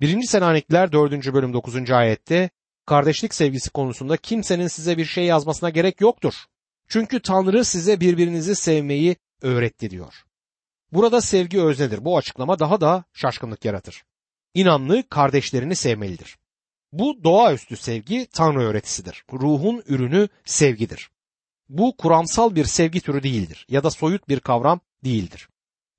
1. Selanikliler 4. bölüm 9. ayette kardeşlik sevgisi konusunda kimsenin size bir şey yazmasına gerek yoktur. Çünkü Tanrı size birbirinizi sevmeyi öğretti diyor. Burada sevgi öznedir. Bu açıklama daha da şaşkınlık yaratır. İnanlı kardeşlerini sevmelidir. Bu doğaüstü sevgi Tanrı öğretisidir. Ruhun ürünü sevgidir. Bu kuramsal bir sevgi türü değildir ya da soyut bir kavram değildir.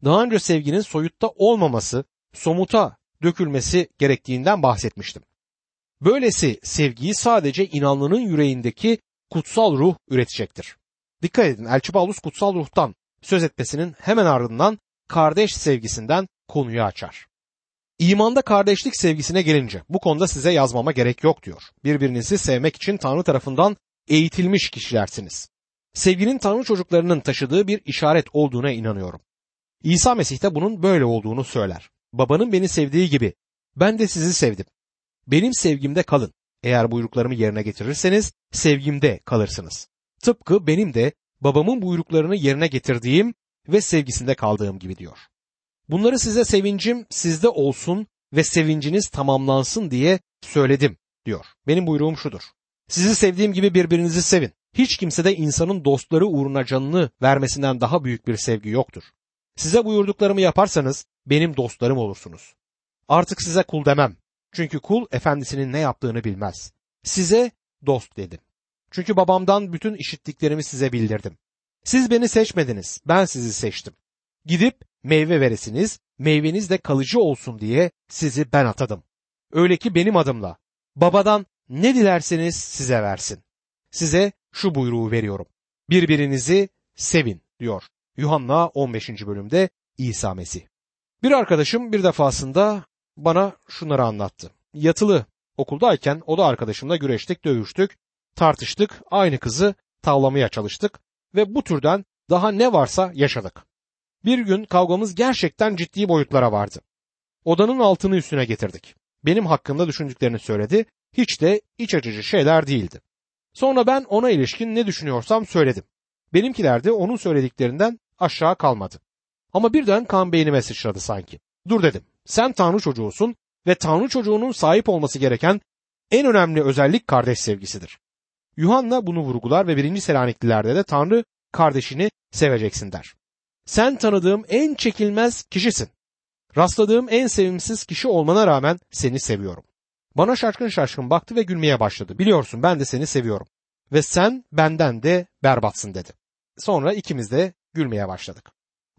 Daha önce sevginin soyutta olmaması, somuta dökülmesi gerektiğinden bahsetmiştim. Böylesi sevgiyi sadece inanlının yüreğindeki kutsal ruh üretecektir. Dikkat edin Elçi Paulus kutsal ruhtan söz etmesinin hemen ardından kardeş sevgisinden konuyu açar. İmanda kardeşlik sevgisine gelince bu konuda size yazmama gerek yok diyor. Birbirinizi sevmek için Tanrı tarafından eğitilmiş kişilersiniz. Sevginin Tanrı çocuklarının taşıdığı bir işaret olduğuna inanıyorum. İsa Mesih de bunun böyle olduğunu söyler. Babanın beni sevdiği gibi ben de sizi sevdim. Benim sevgimde kalın. Eğer buyruklarımı yerine getirirseniz sevgimde kalırsınız. Tıpkı benim de babamın buyruklarını yerine getirdiğim ve sevgisinde kaldığım gibi diyor. Bunları size sevincim sizde olsun ve sevinciniz tamamlansın diye söyledim diyor. Benim buyruğum şudur. Sizi sevdiğim gibi birbirinizi sevin. Hiç kimse de insanın dostları uğruna canını vermesinden daha büyük bir sevgi yoktur. Size buyurduklarımı yaparsanız benim dostlarım olursunuz. Artık size kul demem. Çünkü kul efendisinin ne yaptığını bilmez. Size dost dedim. Çünkü babamdan bütün işittiklerimi size bildirdim. Siz beni seçmediniz, ben sizi seçtim. Gidip meyve veresiniz, meyveniz de kalıcı olsun diye sizi ben atadım. Öyle ki benim adımla babadan ne dilerseniz size versin. Size şu buyruğu veriyorum. Birbirinizi sevin diyor. Yuhanna 15. bölümde İsa Mesih. Bir arkadaşım bir defasında bana şunları anlattı. Yatılı okuldayken o da arkadaşımla güreştik, dövüştük, tartıştık, aynı kızı tavlamaya çalıştık ve bu türden daha ne varsa yaşadık. Bir gün kavgamız gerçekten ciddi boyutlara vardı. Odanın altını üstüne getirdik. Benim hakkımda düşündüklerini söyledi. Hiç de iç açıcı şeyler değildi. Sonra ben ona ilişkin ne düşünüyorsam söyledim. Benimkiler de onun söylediklerinden aşağı kalmadı. Ama birden kan beynime sıçradı sanki. Dur dedim. Sen Tanrı çocuğusun ve Tanrı çocuğunun sahip olması gereken en önemli özellik kardeş sevgisidir. Yuhanna bunu vurgular ve birinci Selaniklilerde de Tanrı kardeşini seveceksin der. Sen tanıdığım en çekilmez kişisin. Rastladığım en sevimsiz kişi olmana rağmen seni seviyorum. Bana şaşkın şaşkın baktı ve gülmeye başladı. Biliyorsun ben de seni seviyorum. Ve sen benden de berbatsın dedi. Sonra ikimiz de gülmeye başladık.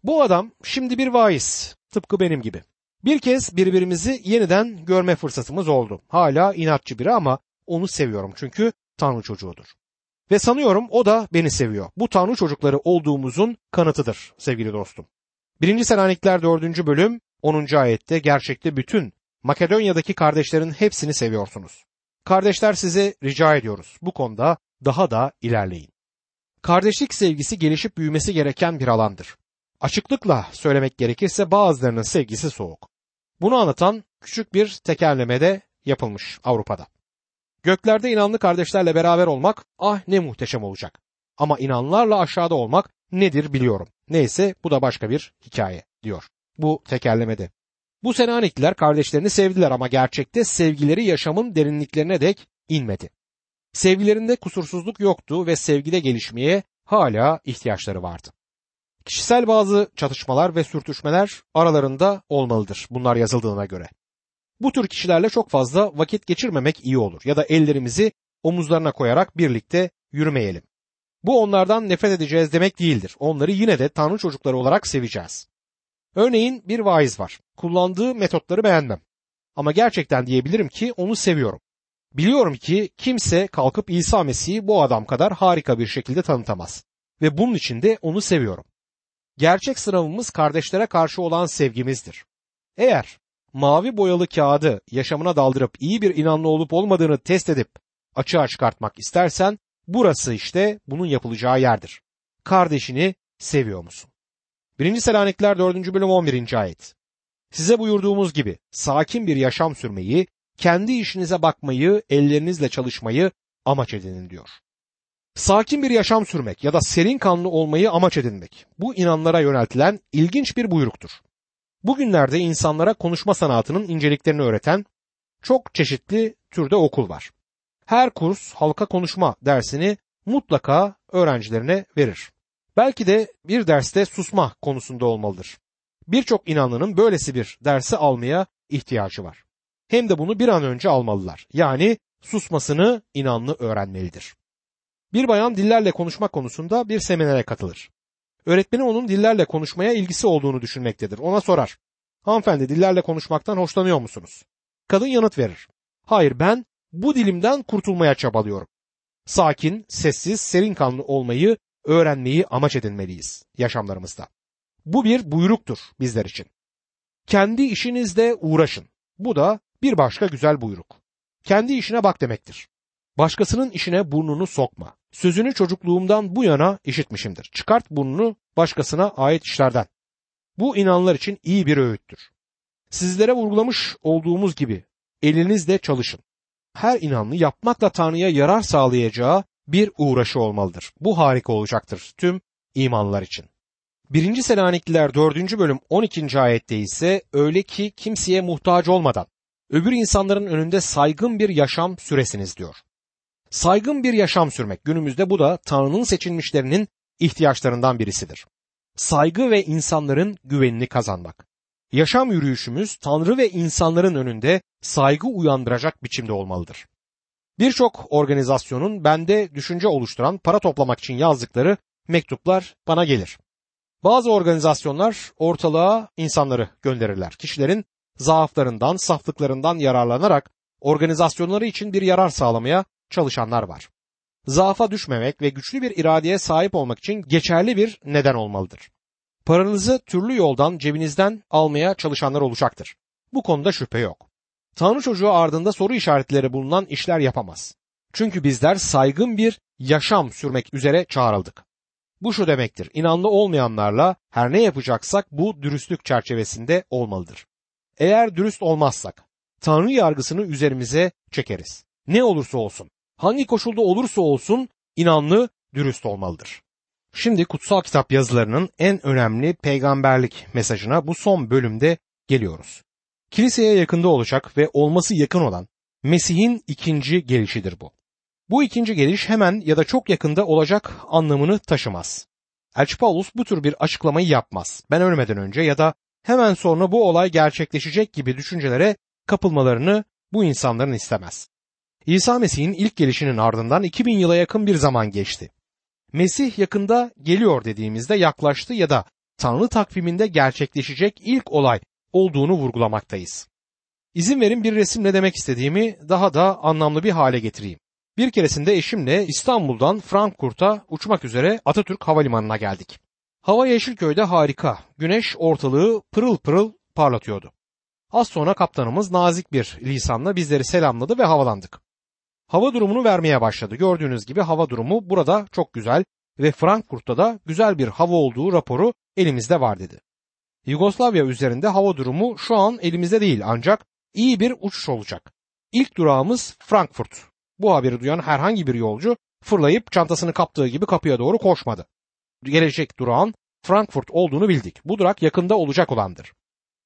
Bu adam şimdi bir vaiz. Tıpkı benim gibi. Bir kez birbirimizi yeniden görme fırsatımız oldu. Hala inatçı biri ama onu seviyorum çünkü Tanrı çocuğudur. Ve sanıyorum o da beni seviyor. Bu Tanrı çocukları olduğumuzun kanıtıdır sevgili dostum. 1. Selanikler 4. bölüm 10. ayette gerçekte bütün Makedonya'daki kardeşlerin hepsini seviyorsunuz. Kardeşler size rica ediyoruz bu konuda daha da ilerleyin. Kardeşlik sevgisi gelişip büyümesi gereken bir alandır. Açıklıkla söylemek gerekirse bazılarının sevgisi soğuk. Bunu anlatan küçük bir tekerlemede yapılmış Avrupa'da. Göklerde inanlı kardeşlerle beraber olmak ah ne muhteşem olacak. Ama inanlarla aşağıda olmak nedir biliyorum. Neyse bu da başka bir hikaye diyor. Bu tekerlemede. Bu Selanikliler kardeşlerini sevdiler ama gerçekte sevgileri yaşamın derinliklerine dek inmedi. Sevgilerinde kusursuzluk yoktu ve sevgide gelişmeye hala ihtiyaçları vardı. Kişisel bazı çatışmalar ve sürtüşmeler aralarında olmalıdır bunlar yazıldığına göre. Bu tür kişilerle çok fazla vakit geçirmemek iyi olur ya da ellerimizi omuzlarına koyarak birlikte yürümeyelim. Bu onlardan nefret edeceğiz demek değildir. Onları yine de Tanrı çocukları olarak seveceğiz. Örneğin bir vaiz var. Kullandığı metotları beğenmem. Ama gerçekten diyebilirim ki onu seviyorum. Biliyorum ki kimse kalkıp İsa Mesih'i bu adam kadar harika bir şekilde tanıtamaz. Ve bunun için de onu seviyorum. Gerçek sınavımız kardeşlere karşı olan sevgimizdir. Eğer mavi boyalı kağıdı yaşamına daldırıp iyi bir inanlı olup olmadığını test edip açığa çıkartmak istersen burası işte bunun yapılacağı yerdir. Kardeşini seviyor musun? 1. Selanikler 4. bölüm 11. ayet. Size buyurduğumuz gibi sakin bir yaşam sürmeyi, kendi işinize bakmayı, ellerinizle çalışmayı amaç edinin diyor. Sakin bir yaşam sürmek ya da serin kanlı olmayı amaç edinmek bu inanlara yöneltilen ilginç bir buyruktur. Bugünlerde insanlara konuşma sanatının inceliklerini öğreten çok çeşitli türde okul var. Her kurs halka konuşma dersini mutlaka öğrencilerine verir. Belki de bir derste susma konusunda olmalıdır. Birçok inanlının böylesi bir dersi almaya ihtiyacı var. Hem de bunu bir an önce almalılar. Yani susmasını inanlı öğrenmelidir. Bir bayan dillerle konuşma konusunda bir seminere katılır. Öğretmeni onun dillerle konuşmaya ilgisi olduğunu düşünmektedir. Ona sorar. Hanımefendi dillerle konuşmaktan hoşlanıyor musunuz? Kadın yanıt verir. Hayır ben bu dilimden kurtulmaya çabalıyorum. Sakin, sessiz, serin kanlı olmayı, öğrenmeyi amaç edinmeliyiz yaşamlarımızda. Bu bir buyruktur bizler için. Kendi işinizde uğraşın. Bu da bir başka güzel buyruk. Kendi işine bak demektir. Başkasının işine burnunu sokma. Sözünü çocukluğumdan bu yana işitmişimdir. Çıkart burnunu başkasına ait işlerden. Bu inanlar için iyi bir öğüttür. Sizlere vurgulamış olduğumuz gibi elinizle çalışın. Her inanlı yapmakla Tanrı'ya yarar sağlayacağı bir uğraşı olmalıdır. Bu harika olacaktır tüm imanlar için. 1. Selanikliler 4. bölüm 12. ayette ise öyle ki kimseye muhtaç olmadan öbür insanların önünde saygın bir yaşam süresiniz diyor. Saygın bir yaşam sürmek günümüzde bu da Tanrı'nın seçilmişlerinin ihtiyaçlarından birisidir. Saygı ve insanların güvenini kazanmak. Yaşam yürüyüşümüz Tanrı ve insanların önünde saygı uyandıracak biçimde olmalıdır. Birçok organizasyonun bende düşünce oluşturan para toplamak için yazdıkları mektuplar bana gelir. Bazı organizasyonlar ortalığa insanları gönderirler. Kişilerin zaaflarından, saflıklarından yararlanarak organizasyonları için bir yarar sağlamaya çalışanlar var. Zaafa düşmemek ve güçlü bir iradeye sahip olmak için geçerli bir neden olmalıdır. Paranızı türlü yoldan cebinizden almaya çalışanlar olacaktır. Bu konuda şüphe yok. Tanrı çocuğu ardında soru işaretleri bulunan işler yapamaz. Çünkü bizler saygın bir yaşam sürmek üzere çağrıldık. Bu şu demektir. İnanlı olmayanlarla her ne yapacaksak bu dürüstlük çerçevesinde olmalıdır. Eğer dürüst olmazsak Tanrı yargısını üzerimize çekeriz. Ne olursa olsun, hangi koşulda olursa olsun inanlı dürüst olmalıdır. Şimdi kutsal kitap yazılarının en önemli peygamberlik mesajına bu son bölümde geliyoruz. Kiliseye yakında olacak ve olması yakın olan Mesih'in ikinci gelişidir bu. Bu ikinci geliş hemen ya da çok yakında olacak anlamını taşımaz. Elçi Paulus bu tür bir açıklamayı yapmaz. Ben ölmeden önce ya da hemen sonra bu olay gerçekleşecek gibi düşüncelere kapılmalarını bu insanların istemez. İsa Mesih'in ilk gelişinin ardından 2000 yıla yakın bir zaman geçti. Mesih yakında geliyor dediğimizde yaklaştı ya da Tanrı takviminde gerçekleşecek ilk olay olduğunu vurgulamaktayız. İzin verin bir resimle demek istediğimi daha da anlamlı bir hale getireyim. Bir keresinde eşimle İstanbul'dan Frankfurt'a uçmak üzere Atatürk Havalimanı'na geldik. Hava Yeşilköy'de harika, güneş ortalığı pırıl pırıl parlatıyordu. Az sonra kaptanımız nazik bir lisanla bizleri selamladı ve havalandık. Hava durumunu vermeye başladı. Gördüğünüz gibi hava durumu burada çok güzel ve Frankfurt'ta da güzel bir hava olduğu raporu elimizde var dedi. Yugoslavya üzerinde hava durumu şu an elimizde değil ancak iyi bir uçuş olacak. İlk durağımız Frankfurt. Bu haberi duyan herhangi bir yolcu fırlayıp çantasını kaptığı gibi kapıya doğru koşmadı. Gelecek durağın Frankfurt olduğunu bildik. Bu durak yakında olacak olandır.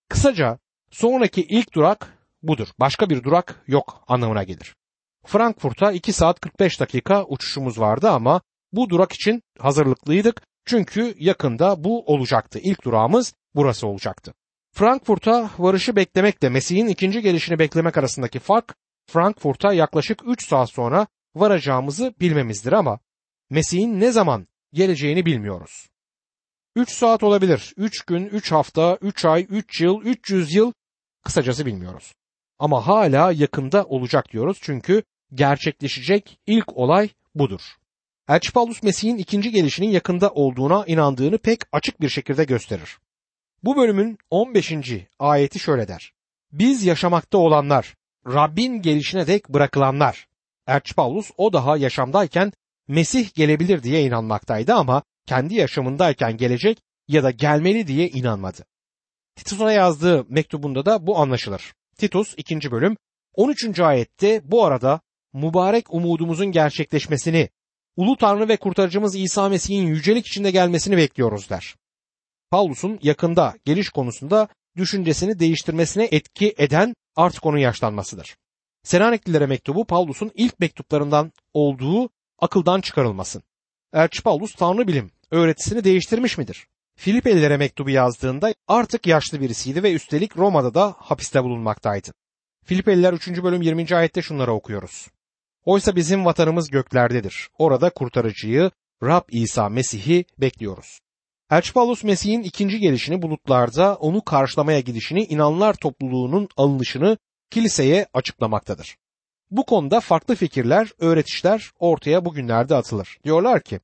Kısaca sonraki ilk durak budur. Başka bir durak yok anlamına gelir. Frankfurt'a 2 saat 45 dakika uçuşumuz vardı ama bu durak için hazırlıklıydık. Çünkü yakında bu olacaktı. İlk durağımız burası olacaktı. Frankfurt'a varışı beklemekle Mesih'in ikinci gelişini beklemek arasındaki fark Frankfurt'a yaklaşık 3 saat sonra varacağımızı bilmemizdir ama Mesih'in ne zaman geleceğini bilmiyoruz. 3 saat olabilir, 3 gün, 3 hafta, 3 ay, 3 yıl, 300 yıl kısacası bilmiyoruz. Ama hala yakında olacak diyoruz çünkü gerçekleşecek ilk olay budur. Elçi Paulus Mesih'in ikinci gelişinin yakında olduğuna inandığını pek açık bir şekilde gösterir. Bu bölümün 15. ayeti şöyle der. Biz yaşamakta olanlar, Rabbin gelişine dek bırakılanlar. Elçi Paulus o daha yaşamdayken Mesih gelebilir diye inanmaktaydı ama kendi yaşamındayken gelecek ya da gelmeli diye inanmadı. Titus'a yazdığı mektubunda da bu anlaşılır. Titus 2. bölüm 13. ayette bu arada mübarek umudumuzun gerçekleşmesini, ulu Tanrı ve kurtarıcımız İsa Mesih'in yücelik içinde gelmesini bekliyoruz der. Paulus'un yakında geliş konusunda düşüncesini değiştirmesine etki eden artık onun yaşlanmasıdır. Selaniklilere mektubu Pavlus'un ilk mektuplarından olduğu akıldan çıkarılmasın. Elçi Paulus Tanrı bilim öğretisini değiştirmiş midir? Filipelilere mektubu yazdığında artık yaşlı birisiydi ve üstelik Roma'da da hapiste bulunmaktaydı. Filipeliler 3. bölüm 20. ayette şunları okuyoruz. Oysa bizim vatanımız göklerdedir. Orada kurtarıcıyı Rab İsa Mesih'i bekliyoruz. Elçi Paulus Mesih'in ikinci gelişini bulutlarda onu karşılamaya gidişini inanlar topluluğunun alınışını kiliseye açıklamaktadır. Bu konuda farklı fikirler, öğretişler ortaya bugünlerde atılır. Diyorlar ki,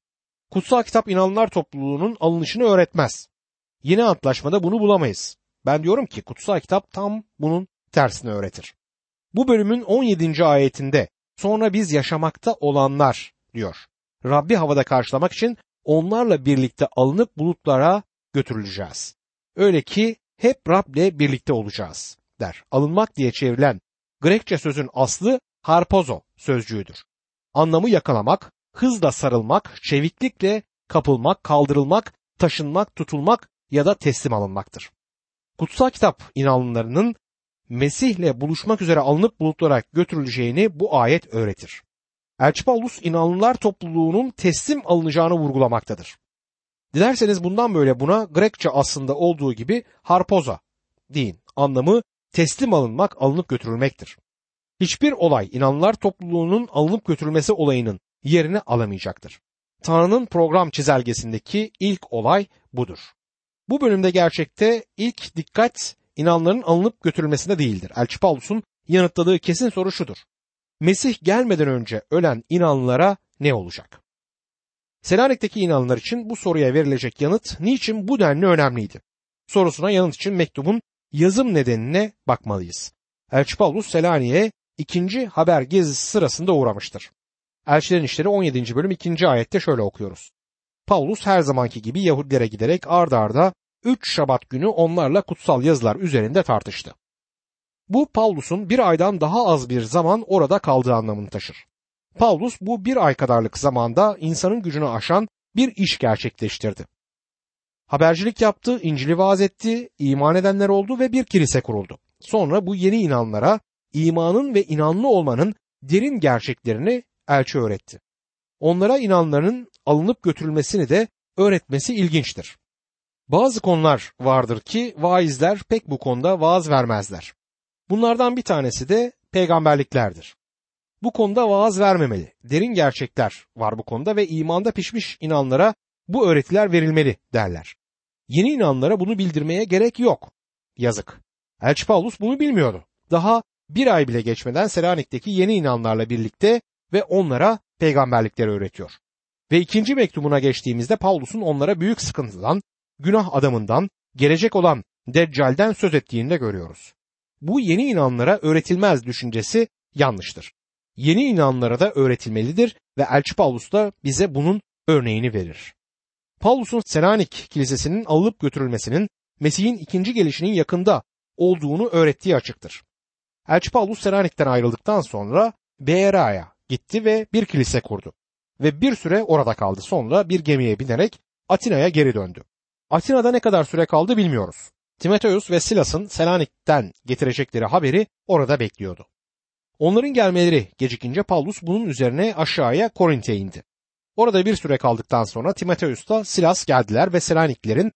kutsal kitap inanlar topluluğunun alınışını öğretmez. Yeni antlaşmada bunu bulamayız. Ben diyorum ki kutsal kitap tam bunun tersini öğretir. Bu bölümün 17. ayetinde sonra biz yaşamakta olanlar diyor. Rabbi havada karşılamak için onlarla birlikte alınıp bulutlara götürüleceğiz. Öyle ki hep Rab'le birlikte olacağız der. Alınmak diye çevrilen Grekçe sözün aslı harpozo sözcüğüdür. Anlamı yakalamak, hızla sarılmak, çeviklikle kapılmak, kaldırılmak, taşınmak, tutulmak ya da teslim alınmaktır. Kutsal kitap inananlarının Mesih'le buluşmak üzere alınıp bulutlara götürüleceğini bu ayet öğretir. Elçi Paulus inanlılar topluluğunun teslim alınacağını vurgulamaktadır. Dilerseniz bundan böyle buna Grekçe aslında olduğu gibi harpoza deyin. Anlamı teslim alınmak, alınıp götürülmektir. Hiçbir olay inanlılar topluluğunun alınıp götürülmesi olayının yerini alamayacaktır. Tanrı'nın program çizelgesindeki ilk olay budur. Bu bölümde gerçekte ilk dikkat inanların alınıp götürülmesinde değildir. Elçi Paulus'un yanıtladığı kesin soru şudur. Mesih gelmeden önce ölen inanlılara ne olacak? Selanik'teki inanlılar için bu soruya verilecek yanıt niçin bu denli önemliydi? Sorusuna yanıt için mektubun yazım nedenine bakmalıyız. Elçi Paulus Selanik'e ikinci haber gezisi sırasında uğramıştır. Elçilerin İşleri 17. bölüm 2. ayette şöyle okuyoruz. Paulus her zamanki gibi Yahudilere giderek ard arda 3 Şabat günü onlarla kutsal yazılar üzerinde tartıştı. Bu Paulus'un bir aydan daha az bir zaman orada kaldığı anlamını taşır. Paulus bu bir ay kadarlık zamanda insanın gücünü aşan bir iş gerçekleştirdi. Habercilik yaptı, İncil'i vaaz etti, iman edenler oldu ve bir kilise kuruldu. Sonra bu yeni inanlara imanın ve inanlı olmanın derin gerçeklerini elçi öğretti. Onlara inanların alınıp götürülmesini de öğretmesi ilginçtir. Bazı konular vardır ki vaizler pek bu konuda vaaz vermezler. Bunlardan bir tanesi de peygamberliklerdir. Bu konuda vaaz vermemeli. Derin gerçekler var bu konuda ve imanda pişmiş inanlara bu öğretiler verilmeli derler. Yeni inanlara bunu bildirmeye gerek yok. Yazık. Elçi Paulus bunu bilmiyordu. Daha bir ay bile geçmeden Selanik'teki yeni inanlarla birlikte ve onlara peygamberlikleri öğretiyor. Ve ikinci mektubuna geçtiğimizde Paulus'un onlara büyük sıkıntıdan, günah adamından, gelecek olan Deccal'den söz ettiğini de görüyoruz. Bu yeni inanlara öğretilmez düşüncesi yanlıştır. Yeni inanlara da öğretilmelidir ve Elçi Paulus da bize bunun örneğini verir. Paulus'un Selanik Kilisesi'nin alınıp götürülmesinin Mesih'in ikinci gelişinin yakında olduğunu öğrettiği açıktır. Elçi Paulus Selanik'ten ayrıldıktan sonra Beera'ya gitti ve bir kilise kurdu. Ve bir süre orada kaldı. Sonra bir gemiye binerek Atina'ya geri döndü. Atina'da ne kadar süre kaldı bilmiyoruz. Timoteus ve Silas'ın Selanik'ten getirecekleri haberi orada bekliyordu. Onların gelmeleri gecikince Paulus bunun üzerine aşağıya Korint'e indi. Orada bir süre kaldıktan sonra Timoteus'ta Silas geldiler ve Selaniklilerin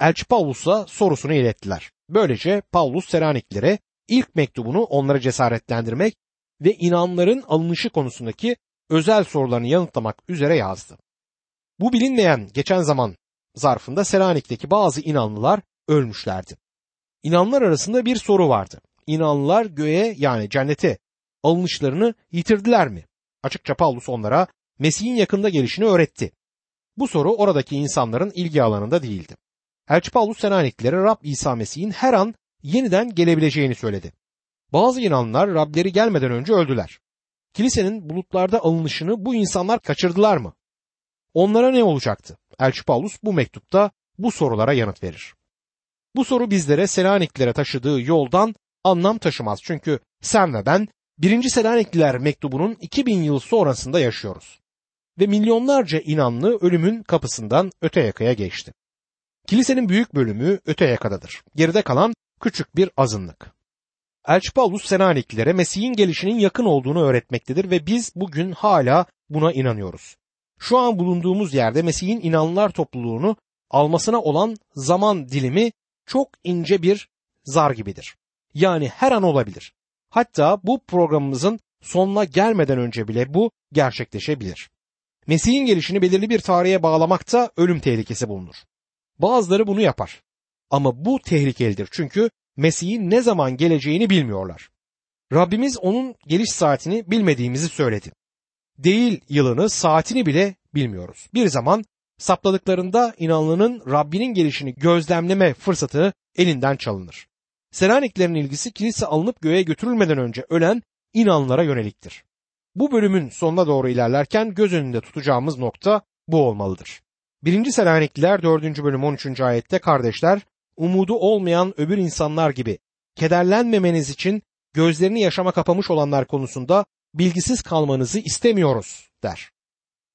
Elçi Paulus'a sorusunu ilettiler. Böylece Paulus Selaniklilere ilk mektubunu onları cesaretlendirmek ve inanların alınışı konusundaki özel sorularını yanıtlamak üzere yazdı. Bu bilinmeyen geçen zaman zarfında Selanik'teki bazı inanlılar ölmüşlerdi. İnanlar arasında bir soru vardı. İnanlılar göğe yani cennete alınışlarını yitirdiler mi? Açıkça Paulus onlara Mesih'in yakında gelişini öğretti. Bu soru oradaki insanların ilgi alanında değildi. Elçi Paulus Senaniklilere Rab İsa Mesih'in her an yeniden gelebileceğini söyledi. Bazı inanlar Rableri gelmeden önce öldüler. Kilisenin bulutlarda alınışını bu insanlar kaçırdılar mı? Onlara ne olacaktı? Elçi Paulus bu mektupta bu sorulara yanıt verir. Bu soru bizlere Selaniklilere taşıdığı yoldan anlam taşımaz. Çünkü sen ve ben 1. Selanikliler mektubunun 2000 yıl sonrasında yaşıyoruz. Ve milyonlarca inanlı ölümün kapısından öte yakaya geçti. Kilisenin büyük bölümü öte yakadadır. Geride kalan küçük bir azınlık. Elçi Paulus Senaniklilere Mesih'in gelişinin yakın olduğunu öğretmektedir ve biz bugün hala buna inanıyoruz. Şu an bulunduğumuz yerde Mesih'in inanlılar topluluğunu almasına olan zaman dilimi çok ince bir zar gibidir. Yani her an olabilir. Hatta bu programımızın sonuna gelmeden önce bile bu gerçekleşebilir. Mesih'in gelişini belirli bir tarihe bağlamakta ölüm tehlikesi bulunur. Bazıları bunu yapar. Ama bu tehlikelidir çünkü Mesih'in ne zaman geleceğini bilmiyorlar. Rabbimiz onun geliş saatini bilmediğimizi söyledi. Değil yılını, saatini bile bilmiyoruz. Bir zaman sapladıklarında inanlının Rabbinin gelişini gözlemleme fırsatı elinden çalınır. Selaniklerin ilgisi kilise alınıp göğe götürülmeden önce ölen inanlara yöneliktir. Bu bölümün sonuna doğru ilerlerken göz önünde tutacağımız nokta bu olmalıdır. 1. Selanikliler 4. bölüm 13. ayette kardeşler umudu olmayan öbür insanlar gibi kederlenmemeniz için gözlerini yaşama kapamış olanlar konusunda bilgisiz kalmanızı istemiyoruz der.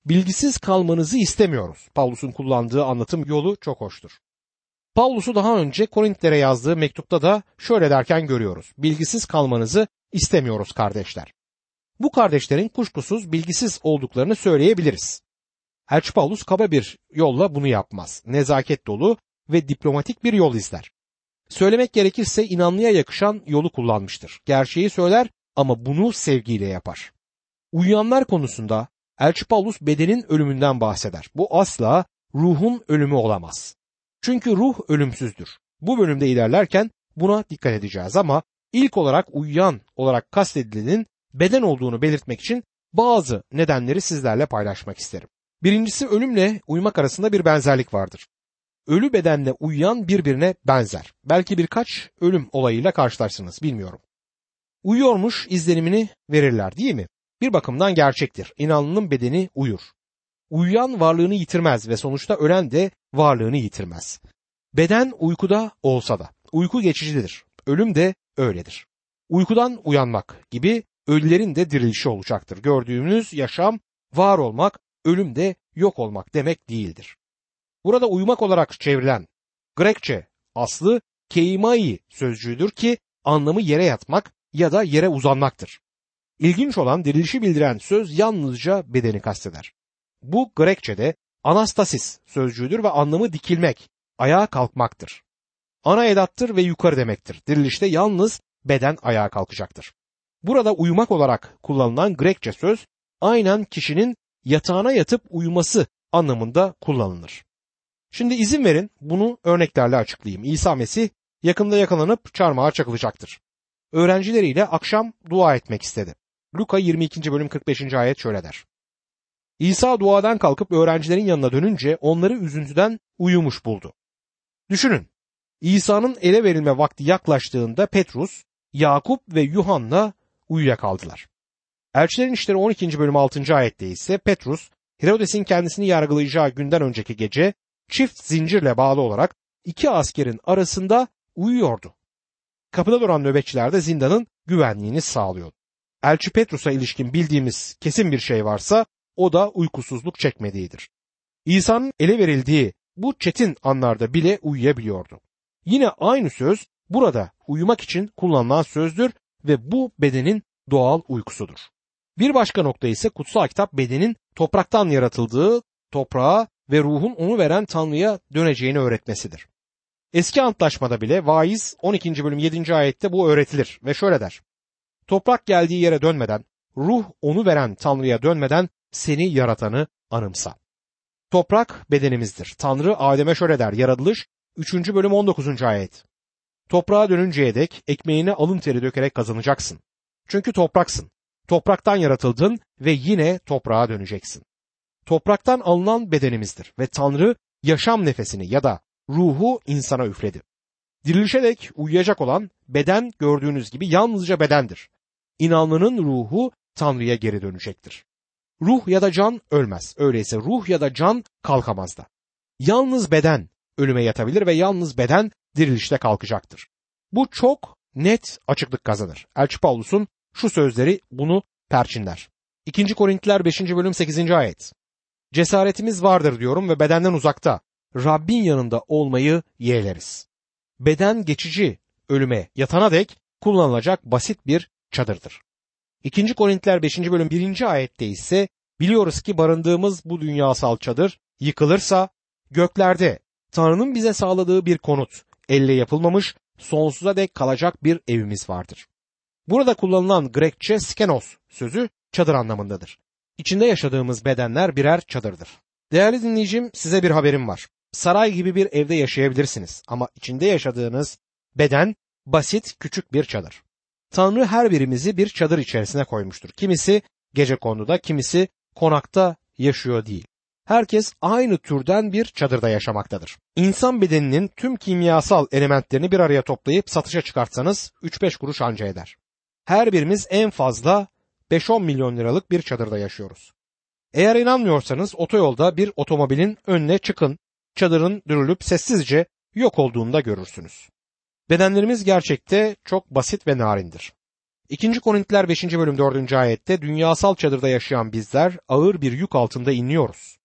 Bilgisiz kalmanızı istemiyoruz. Paulus'un kullandığı anlatım yolu çok hoştur. Paulus'u daha önce Korintlere yazdığı mektupta da şöyle derken görüyoruz. Bilgisiz kalmanızı istemiyoruz kardeşler. Bu kardeşlerin kuşkusuz bilgisiz olduklarını söyleyebiliriz. Elçi Paulus kaba bir yolla bunu yapmaz. Nezaket dolu ve diplomatik bir yol izler. Söylemek gerekirse inanlıya yakışan yolu kullanmıştır. Gerçeği söyler ama bunu sevgiyle yapar. Uyuyanlar konusunda Elçi Paulus bedenin ölümünden bahseder. Bu asla ruhun ölümü olamaz. Çünkü ruh ölümsüzdür. Bu bölümde ilerlerken buna dikkat edeceğiz ama ilk olarak uyuyan olarak kastedilenin beden olduğunu belirtmek için bazı nedenleri sizlerle paylaşmak isterim. Birincisi ölümle uyumak arasında bir benzerlik vardır. Ölü bedenle uyuyan birbirine benzer. Belki birkaç ölüm olayıyla karşılarsınız bilmiyorum. Uyuyormuş izlenimini verirler değil mi? Bir bakımdan gerçektir. İnanlının bedeni uyur. Uyuyan varlığını yitirmez ve sonuçta ölen de varlığını yitirmez. Beden uykuda olsa da uyku geçicidir. Ölüm de öyledir. Uykudan uyanmak gibi ölülerin de dirilişi olacaktır. Gördüğümüz yaşam var olmak, ölüm de yok olmak demek değildir. Burada uyumak olarak çevrilen Grekçe aslı keimai sözcüğüdür ki anlamı yere yatmak ya da yere uzanmaktır. İlginç olan dirilişi bildiren söz yalnızca bedeni kasteder. Bu Grekçe'de anastasis sözcüğüdür ve anlamı dikilmek, ayağa kalkmaktır. Ana edattır ve yukarı demektir. Dirilişte yalnız beden ayağa kalkacaktır. Burada uyumak olarak kullanılan Grekçe söz aynen kişinin yatağına yatıp uyuması anlamında kullanılır. Şimdi izin verin bunu örneklerle açıklayayım. İsa Mesih yakında yakalanıp çarmıha çakılacaktır. Öğrencileriyle akşam dua etmek istedi. Luka 22. bölüm 45. ayet şöyle der. İsa duadan kalkıp öğrencilerin yanına dönünce onları üzüntüden uyumuş buldu. Düşünün, İsa'nın ele verilme vakti yaklaştığında Petrus, Yakup ve Yuhanna uyuyakaldılar. Elçilerin İşleri 12. bölüm 6. ayette ise Petrus, Herodes'in kendisini yargılayacağı günden önceki gece çift zincirle bağlı olarak iki askerin arasında uyuyordu. Kapıda duran nöbetçiler de zindanın güvenliğini sağlıyordu. Elçi Petrus'a ilişkin bildiğimiz kesin bir şey varsa o da uykusuzluk çekmediğidir. İsa'nın ele verildiği bu çetin anlarda bile uyuyabiliyordu. Yine aynı söz burada uyumak için kullanılan sözdür ve bu bedenin doğal uykusudur. Bir başka nokta ise kutsal kitap bedenin topraktan yaratıldığı, toprağa ve ruhun onu veren Tanrı'ya döneceğini öğretmesidir. Eski antlaşmada bile vaiz 12. bölüm 7. ayette bu öğretilir ve şöyle der. Toprak geldiği yere dönmeden, ruh onu veren Tanrı'ya dönmeden seni yaratanı anımsa. Toprak bedenimizdir. Tanrı Adem'e şöyle der. Yaratılış 3. bölüm 19. ayet. Toprağa dönünceye dek ekmeğini alın teri dökerek kazanacaksın. Çünkü topraksın. Topraktan yaratıldın ve yine toprağa döneceksin. Topraktan alınan bedenimizdir ve Tanrı yaşam nefesini ya da ruhu insana üfledi. Dirilişe dek uyuyacak olan beden gördüğünüz gibi yalnızca bedendir. İnanlının ruhu Tanrı'ya geri dönecektir. Ruh ya da can ölmez. Öyleyse ruh ya da can kalkamaz da. Yalnız beden ölüme yatabilir ve yalnız beden dirilişte kalkacaktır. Bu çok net açıklık kazanır. Elçi Paulus'un şu sözleri bunu perçinler. 2. Korintiler 5. bölüm 8. ayet. Cesaretimiz vardır diyorum ve bedenden uzakta. Rabbin yanında olmayı yeğleriz. Beden geçici ölüme yatana dek kullanılacak basit bir çadırdır. 2. Korintiler 5. bölüm 1. ayette ise biliyoruz ki barındığımız bu dünyasal çadır yıkılırsa göklerde Tanrı'nın bize sağladığı bir konut, elle yapılmamış, sonsuza dek kalacak bir evimiz vardır. Burada kullanılan Grekçe skenos sözü çadır anlamındadır. İçinde yaşadığımız bedenler birer çadırdır. Değerli dinleyicim size bir haberim var. Saray gibi bir evde yaşayabilirsiniz ama içinde yaşadığınız beden basit küçük bir çadır. Tanrı her birimizi bir çadır içerisine koymuştur. Kimisi gece konuda, kimisi konakta yaşıyor değil. Herkes aynı türden bir çadırda yaşamaktadır. İnsan bedeninin tüm kimyasal elementlerini bir araya toplayıp satışa çıkartsanız 3-5 kuruş anca eder. Her birimiz en fazla 5-10 milyon liralık bir çadırda yaşıyoruz. Eğer inanmıyorsanız otoyolda bir otomobilin önüne çıkın, çadırın dürülüp sessizce yok olduğunda görürsünüz. Bedenlerimiz gerçekte çok basit ve narindir. 2. Korintiler 5. bölüm 4. ayette dünyasal çadırda yaşayan bizler ağır bir yük altında inliyoruz.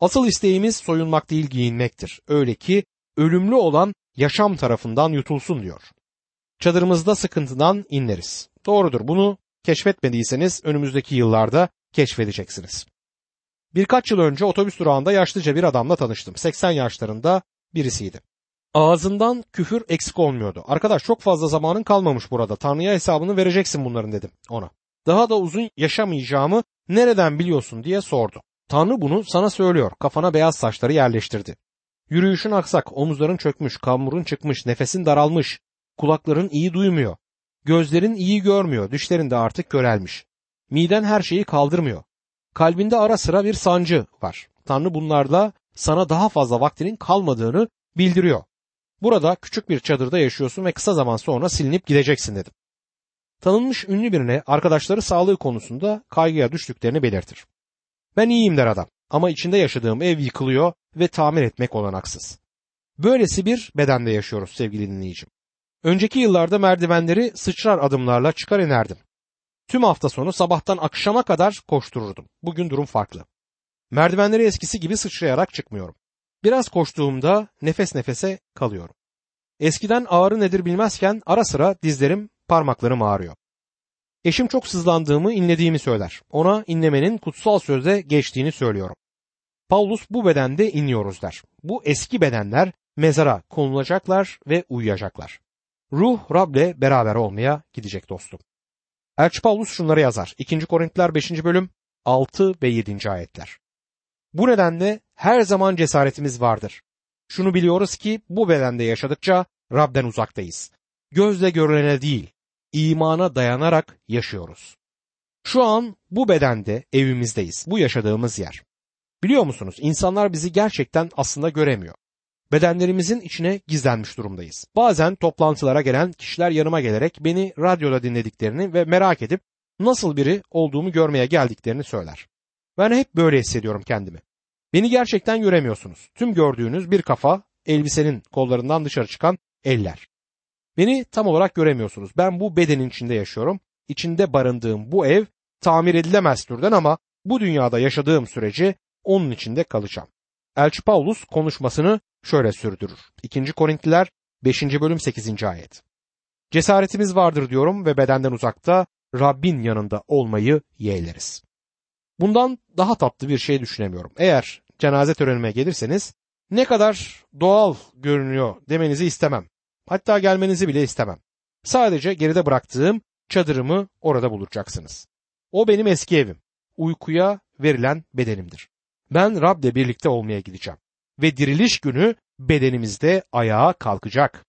Asıl isteğimiz soyunmak değil giyinmektir. Öyle ki ölümlü olan yaşam tarafından yutulsun diyor. Çadırımızda sıkıntıdan inleriz. Doğrudur bunu keşfetmediyseniz önümüzdeki yıllarda keşfedeceksiniz. Birkaç yıl önce otobüs durağında yaşlıca bir adamla tanıştım. 80 yaşlarında birisiydi. Ağzından küfür eksik olmuyordu. Arkadaş çok fazla zamanın kalmamış burada. Tanrı'ya hesabını vereceksin bunların dedim ona. Daha da uzun yaşamayacağımı nereden biliyorsun diye sordu. Tanrı bunu sana söylüyor. Kafana beyaz saçları yerleştirdi. Yürüyüşün aksak, omuzların çökmüş, kamburun çıkmış, nefesin daralmış, kulakların iyi duymuyor, gözlerin iyi görmüyor, düşlerin de artık körelmiş. Miden her şeyi kaldırmıyor. Kalbinde ara sıra bir sancı var. Tanrı bunlarla sana daha fazla vaktinin kalmadığını bildiriyor. Burada küçük bir çadırda yaşıyorsun ve kısa zaman sonra silinip gideceksin dedim. Tanınmış ünlü birine arkadaşları sağlığı konusunda kaygıya düştüklerini belirtir. Ben iyiyim der adam ama içinde yaşadığım ev yıkılıyor ve tamir etmek olanaksız. Böylesi bir bedende yaşıyoruz sevgili dinleyicim. Önceki yıllarda merdivenleri sıçrar adımlarla çıkar inerdim. Tüm hafta sonu sabahtan akşama kadar koştururdum. Bugün durum farklı. Merdivenleri eskisi gibi sıçrayarak çıkmıyorum. Biraz koştuğumda nefes nefese kalıyorum. Eskiden ağrı nedir bilmezken ara sıra dizlerim, parmaklarım ağrıyor. Eşim çok sızlandığımı, inlediğimi söyler. Ona inlemenin kutsal sözde geçtiğini söylüyorum. Paulus bu bedende inliyoruz der. Bu eski bedenler mezara konulacaklar ve uyuyacaklar. Ruh Rab'le beraber olmaya gidecek dostum. Elçi Paulus şunları yazar. 2. Korintiler 5. bölüm 6 ve 7. ayetler. Bu nedenle her zaman cesaretimiz vardır. Şunu biliyoruz ki bu bedende yaşadıkça Rab'den uzaktayız. Gözle görülene değil, imana dayanarak yaşıyoruz. Şu an bu bedende evimizdeyiz. Bu yaşadığımız yer. Biliyor musunuz? İnsanlar bizi gerçekten aslında göremiyor. Bedenlerimizin içine gizlenmiş durumdayız. Bazen toplantılara gelen kişiler yanıma gelerek beni radyoda dinlediklerini ve merak edip nasıl biri olduğumu görmeye geldiklerini söyler. Ben hep böyle hissediyorum kendimi. Beni gerçekten göremiyorsunuz. Tüm gördüğünüz bir kafa, elbisenin kollarından dışarı çıkan eller. Beni tam olarak göremiyorsunuz. Ben bu bedenin içinde yaşıyorum. İçinde barındığım bu ev tamir edilemez türden ama bu dünyada yaşadığım sürece onun içinde kalacağım. Elçi Paulus konuşmasını şöyle sürdürür. 2. Korintliler 5. bölüm 8. ayet. Cesaretimiz vardır diyorum ve bedenden uzakta Rabbin yanında olmayı yeğleriz. Bundan daha tatlı bir şey düşünemiyorum. Eğer cenaze törenime gelirseniz ne kadar doğal görünüyor demenizi istemem. Hatta gelmenizi bile istemem. Sadece geride bıraktığım çadırımı orada bulacaksınız. O benim eski evim. Uykuya verilen bedenimdir. Ben Rab'le birlikte olmaya gideceğim. Ve diriliş günü bedenimizde ayağa kalkacak.